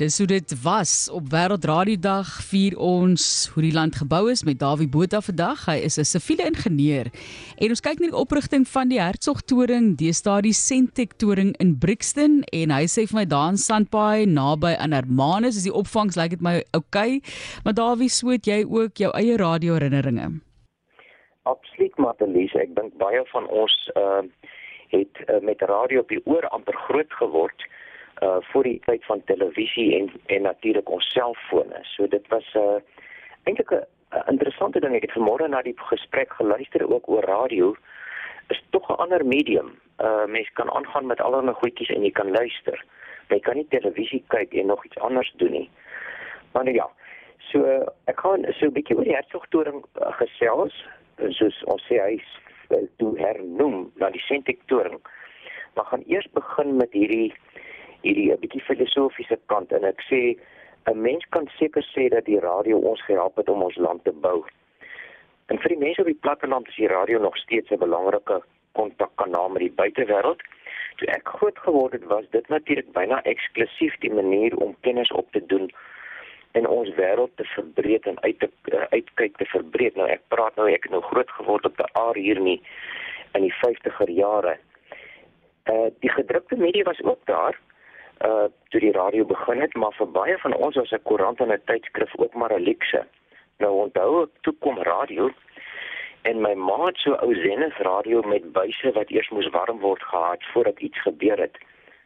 Dis hoe dit was op Wêreldradiodag vier ons hoe die land gebou is met Dawie Botha vandag. Hy is 'n siviele ingenieur. En ons kyk na die oprigting van die Hertsgtoring, deesdae die Sentek toring in Brixton en hy sê vir my daar in Sandpaai naby aan Hermanus is die opvangs lyk like dit my oukei. Maar Dawie, swoet jy ook jou eie radio herinneringe? Absoluut, Matelies. Ek dink baie van ons uh het uh, met radio op die oor amper groot geword voor die tyd van televisie en en natuurlik ons selffone. So dit was 'n uh, eintlik 'n interessante ding. Ek het vanmôre na die gesprek geluister ook oor radio. Is tog 'n ander medium. Uh mens kan aangaan met allerlei goedjies en jy kan luister. Jy kan nie televisie kyk en nog iets anders doen nie. Maar nou ja. So ek gaan so 'n bietjie oor die hertogtoring uh, gesels. Soos ons sê hy uh, toe hernoem na die Sentektoring. Maar gaan eers begin met hierdie hierdie 'n bietjie filosofiese kant en ek sê 'n mens kan seker sê dat die radio ons gehelp het om ons land te bou. En vir die mense op die platteland is die radio nog steeds 'n belangrike kontakkanaal met die buitewêreld. Toe ek groot geword het, was dit natuurlik byna eksklusief die manier om kennis op te doen en ons wêreld te verbreek en uit te uh, uitkyk te verbreek. Nou ek praat nou ek het nou groot geword op die aard hier nie in die 50er jare. Uh die gedrukte media was ook daar, uh toe die radio begin het, maar vir baie van ons was 'n koerant en 'n tydskrif ook maar 'n luukse. Nou onthou ek toe kom radio en my ma het so ou Zenith radio met buise wat eers moes warm word gehad voordat iets gebeur het.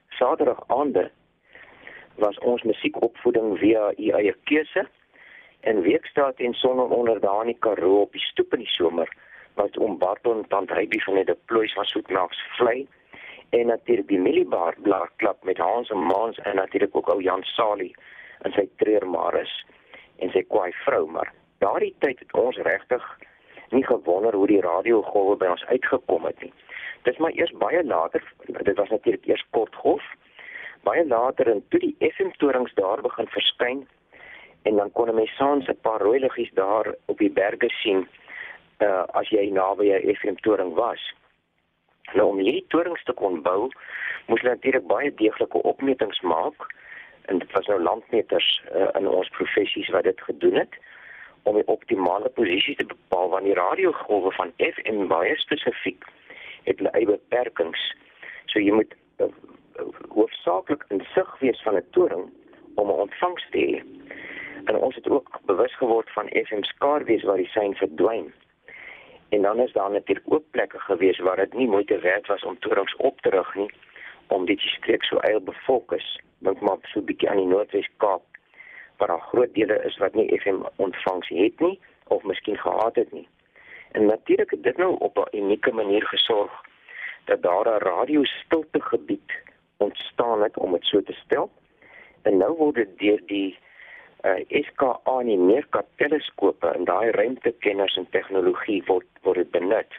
Saterdag aande was ons musiekopvoeding via u eie keuse en weekstaat en sononder daar in die Karoo op die stoep in die somer wat om Barton tant Hybie van die deploys van Soetnaaks vlei en natuurlik die Millibar blaar klap met Hans en Mans en natuurlik ook ou Jan Salie en sy treurmares en sy kwaai vrou maar daardie tyd het ons regtig nie gewonder hoe die radiogolwe by ons uitgekom het nie. Dis maar eers baie later dit was natuurlik eers kortgolf baie later en toe die FM torings daar begin verskyn en dan kon mense saans 'n paar rooi liggies daar op die berge sien uh, as jy naby 'n FM toring was Nou om hierdie torings te kon bou, moes hulle natuurlik baie deeglike opmetings maak en dit was nou landmeters uh, in ons professies wat dit gedoen het om die optimale posisie te bepaal want die radiogolwe van FM baie spesifiek het hulle eie beperkings. So jy moet uh, hoofsaaklik in sig wees van 'n toring om 'n ontvangs te hê. En ons het ook bewus geword van FM skaarwees waar die sein verdwyn. En dan is daar natuurlik ook plekke gewees waar dit nie moeite werd was om torings op te rig nie om dit streek so eil befokus. Dink maar so 'n bietjie aan die Noordwes Kaap waar daar groot dele is wat nie FM ontvangs het nie of miskien gehad het nie. En natuurlik het dit nou op 'n unieke manier gesorg dat daar 'n radio stilte gebied ontstaan het om dit so te stel. En nou word dit deur die uh, SKA nie meer teleskope en daai ruimtekenners en tegnologie word word benut.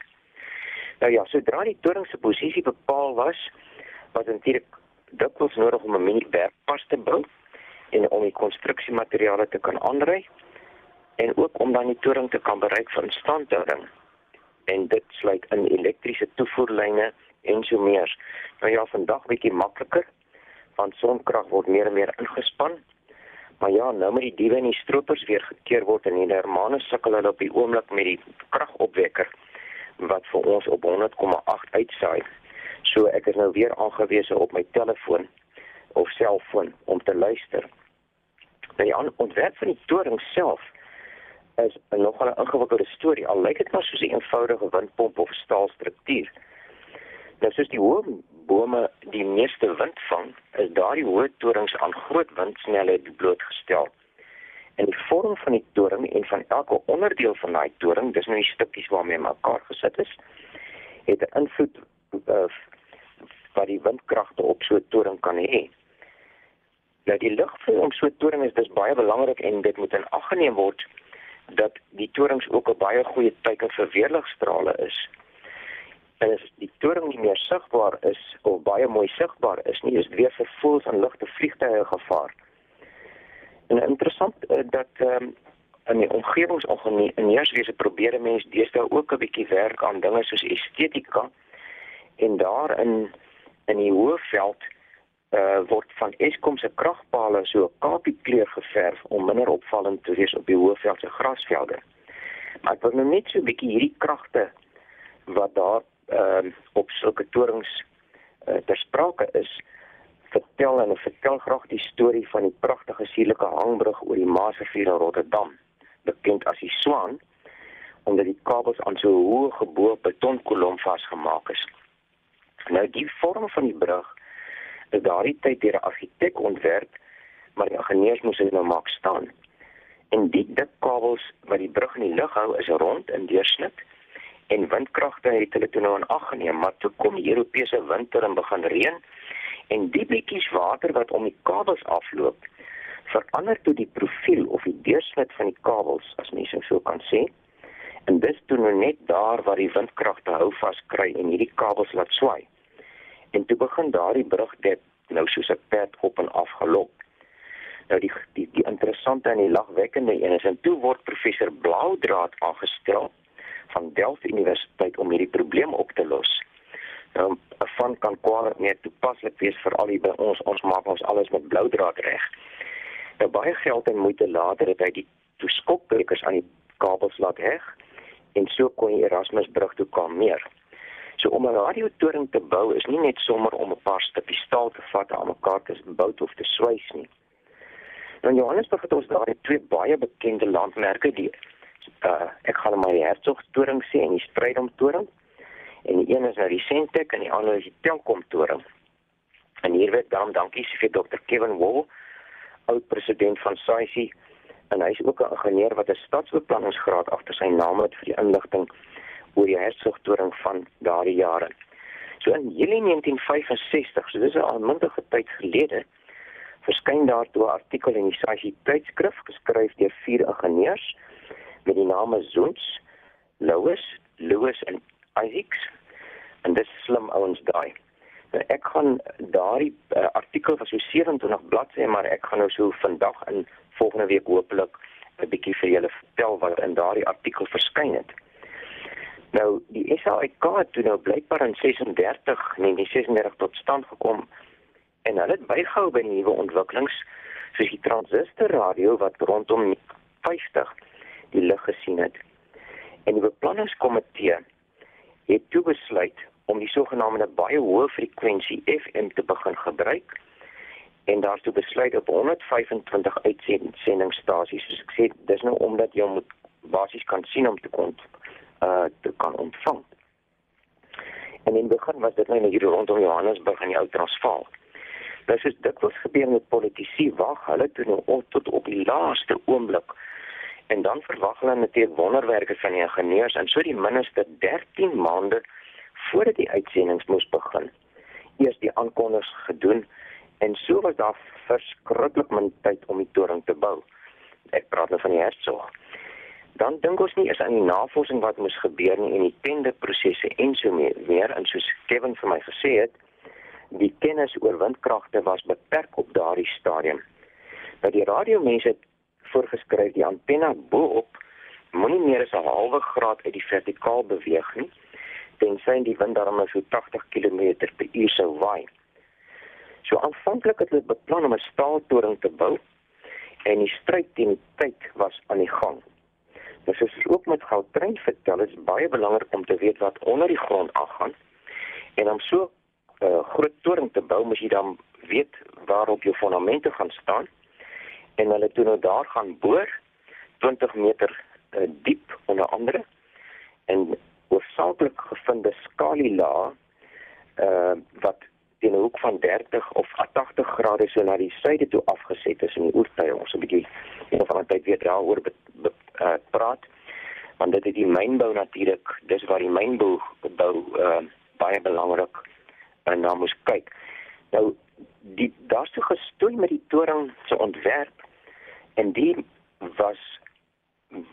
Nou ja, sodra die toring se posisie bepaal was, was natuurlik dikwels nodig om 'n mini werkpas te bou en om die konstruksiemateriale te kan aanry en ook om dan die toring te kan bereik vir instandhouding. En dit sluit in elektriese toevoerlyne en so meer. Nou ja, vandag bietjie makliker want sonkrag word meer en meer ingespan Maar ja, nou met die diewe en die stroopers weer gekeer word en die Hermanus sukkel hulle op die oomblik met die kragopwekker wat vir ons op 100,8 uitsaai. So ek is nou weer aangewese op my telefoon of selfoon om te luister. Nou die ontwerp van die toring self is nogal 'n ingewikkelde storie. Al lyk dit maar soos 'n eenvoudige windpomp of staalstruktuur. Nou soos die hoë bome die meeste wind vang, is daardie hoë torings aan groot windsnelheid blootgestel. En die vorm van die toring en van elke onderdeel van daai toring, dis nou die stukkies waarmee mekaar gesit is, het 'n invloed uh, wat die windkragte op so 'n toring kan hê. Nou die lugvloei om so 'n toring is dis baie belangrik en dit moet in ag geneem word dat die torings ook 'n baie goeie teiken vir weerligstrale is en as die toring nie meer sigbaar is of baie mooi sigbaar is nie, is weer vervoels aan ligte vliegtye gevaar. En interessant uh, dat ehm um, in die omgewingsingenieurswese probeer mense deesdae ook 'n bietjie werk aan dinge soos estetika en daar in in die Hoëveld uh word van Eskom se kragpale so kapie kleur geverf om minder opvallend te wees op die Hoëveldse grasvelde. Maar ek wil nou net so 'n bietjie hierdie kragte wat daar ehm uh, op sulke torings uh, ter sprake is vertel en vertel graag die storie van die pragtige sierlike hangbrug oor die Maasrivier in Rotterdam, bekend as die Swaan, omdat die kabels aan so 'n hoë geboue betonkolom vasgemaak is. Nou die vorm van die brug is daardie tyd deur 'n argitek ontwerp, maar die ingenieurs moes dit nou maak staan. En die dik kabels wat die brug in die lug hou is rond in deursnit en windkragte het hulle toe nou in ag geneem, maar toe kom die Europese winter en begin reën en die bietjies water wat om die kabels afloop verander toe die profiel of die deursnit van die kabels as mens so kan sê. En dis toe nou net daar waar die windkragte hou vas kry en hierdie kabels laat swaai. En toe begin daardie brug dit nou soos 'n pad op en af geloop. Nou die die die interessante en die lagwekkende een is en toe word professor Blaudraad aangestel van Delft Universiteit om hierdie probleem op te los. Nou, 'n van kan kwaliteit meer toepaslik wees vir al die by ons ons maak ons alles met Blaudraad reg. Nou baie geld en moeite later het hy die toeskokbrekers aan die kabels laat heg en so kon die Erasmusbrug toe kom meer. So om 'n radiotoring te bou is nie net sommer om 'n paar stukkies staal te vat aan mekaar te bou of te swys nie. Nou Johannesburg het ons daar twee baie bekende landmerke die uh ek gaan maar die Hertzogtoring sê en die Strydom toring. En die een is nou die Sentek en die ander is die Telkom toring. En hier word dan dankie vir Dr Kevin Wall, oud president van SAICI en hy is ook 'n ingenieur wat 'n stadsbeplanningsgraad agter sy naam het vir die inligting oor die hertsgtoring van daardie jare. So in Julie 1965, so dis 'n aanmuntige tyd gelede, verskyn daar toe 'n artikel in die Sashi tydskrif geskryf deur vier ingenieurs met die name Zoons, Louis, Louis en Isaacs. En dis slim ouens daai. Nou ek gaan daardie uh, artikel was so 27 bladsye, maar ek gaan nou so vandag en volgende week hopelik 'n bietjie vir julle vertel wat in daardie artikel verskyn het. Nou die SAIK het toe nou blykbaar in 36, nee, nie 36 tot stand gekom en hulle het bygehou by nuwe ontwikkelings soos die transistorradio wat rondom 50 die lig gesien het. En die beplanningskomitee het toe besluit om die sogenaamde baie hoë frekwensie FM te begin gebruik en daartoe besluit op 125 uitsendingstasies. Soos ek sê, dis nou omdat jy moet basies kan sien om te kon uh te kan ontvang. En in die begin was dit net hier rondom Johannesburg en die ou Transvaal. Dit is dit wat gebeur met politici wag hulle toe nou op tot op die laaste oomblik en dan verwag hulle natuurlik wonderwerke van die ingenieurs en so die minste 13 maande voordat die uitsendings moes begin. Eers die aankondigings gedoen en so was daar verskriklik min tyd om die toring te bou. Ek praat nou van die hertsog dan dink ons nie is aan die navorsing wat moes gebeur nie en die tenderprosesse en so meer en soos Kevin vir my gesê het die kennis oor windkragte was beperk op daardie stadium. Dat die radiomense voorgeskryf die antenna bo-op moenie meer as 'n halwe graad uit die vertikaal beweeg nie tensy die wind daarom so 80 km/h sou waai. So aanvanklik het hulle beplan om 'n staaltoring te bou en die stryd teen die tyd was aan die gang. Nou soos ook met goudtrein vertel, is baie belangrik om te weet wat onder die grond aangaan. En om so 'n uh, groot toring te bou, moet jy dan weet waarop jou fondamente gaan staan. En hulle toe nou daar gaan boor 20 meter uh, diep onder andere en oorsaaklik gevinde skaliela uh wat teen 'n hoek van 30 of 80 grade so na die suide toe afgeset is in die oortuig ons 'n bietjie een van die tyd weer daaroor uh, praat want dit is die mynbou natuurlik dis waar die mynbou bou uh, baie belangrik en dan moet kyk. Nou die daar's so gestoei met die toring se ontwerp en die was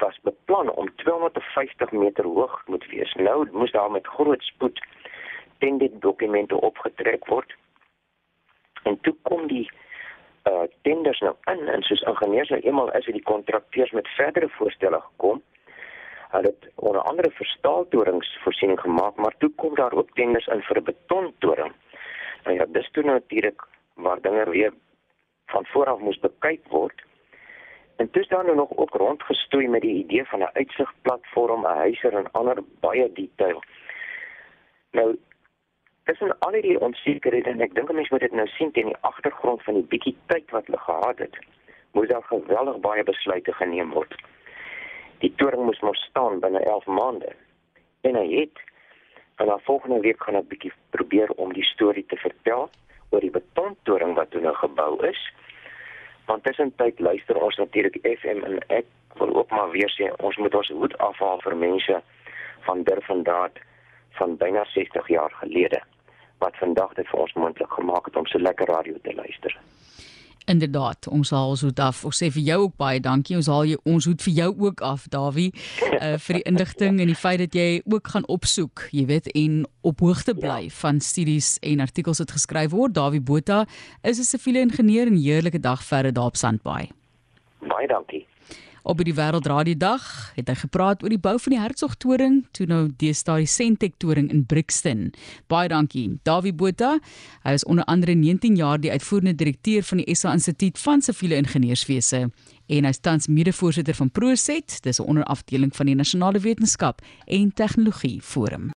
was beplan om 250 meter hoog moet wees nou moes daar met groot spoed ten dit dokumente opgetrek word en toe kom die uh tenders nou in en soos ingenieurs nou eenmal is dit die kontrakteurs met verdere voorstelle gekom. Hulle het onder andere vir staaltorings voorsiening gemaak, maar toe kom daar ook tenders in vir 'n betontoring. Nou ja, dis toe natuurlik waar dinge weer van vooraf moes bekyk word. En toe staan nou nog ook rondgestoei met die idee van 'n uitsigplatform, 'n huiser en ander baie detail. Nou tussen al die onsekerhede en ek dink mense moet dit nou sien teen die agtergrond van die bietjie tyd wat hulle gehad het, moes daar geweldig baie besluite geneem word. Die toring moes nog staan binne 11 maande. En hy het en dan volgende week gaan ek bietjie probeer om die storie te vertel oor die betontoring wat toe nou gebou is. Want tussentyd luister ons natuurlik FM en ek wil ook maar weer sê ons moet ons hoed afhaal vir mense van Durbandaad van byna 60 jaar gelede wat vandag dit vir ons moontlik gemaak het om so lekker radio te luister. Inderdaad, ons haal ons hoed af. Ons sê vir jou ook baie dankie. Ons haal jou ons hoed vir jou ook af, Dawie, uh vir die inligting en die feit dat jy ook gaan opsoek, jy weet, en op hoogte bly ja. van studies en artikels wat geskryf word. Dawie Botha is 'n siviele ingenieur en heerlike dag verder daar op Sandbaai. Baie dankie. Op die Wêreldradiodag het hy gepraat oor die bou van die Hertsgtoring, toe nou deesdae die Sentek toring in Brixton. Baie dankie, Dawie Botha. Hy is onder andere 19 jaar die uitvoerende direkteur van die SA Instituut van Siviele Ingenieurswese en hy is tans mede-voorsitter van Proset, dis 'n onderafdeling van die Nasionale Wetenskap en Tegnologie Forum.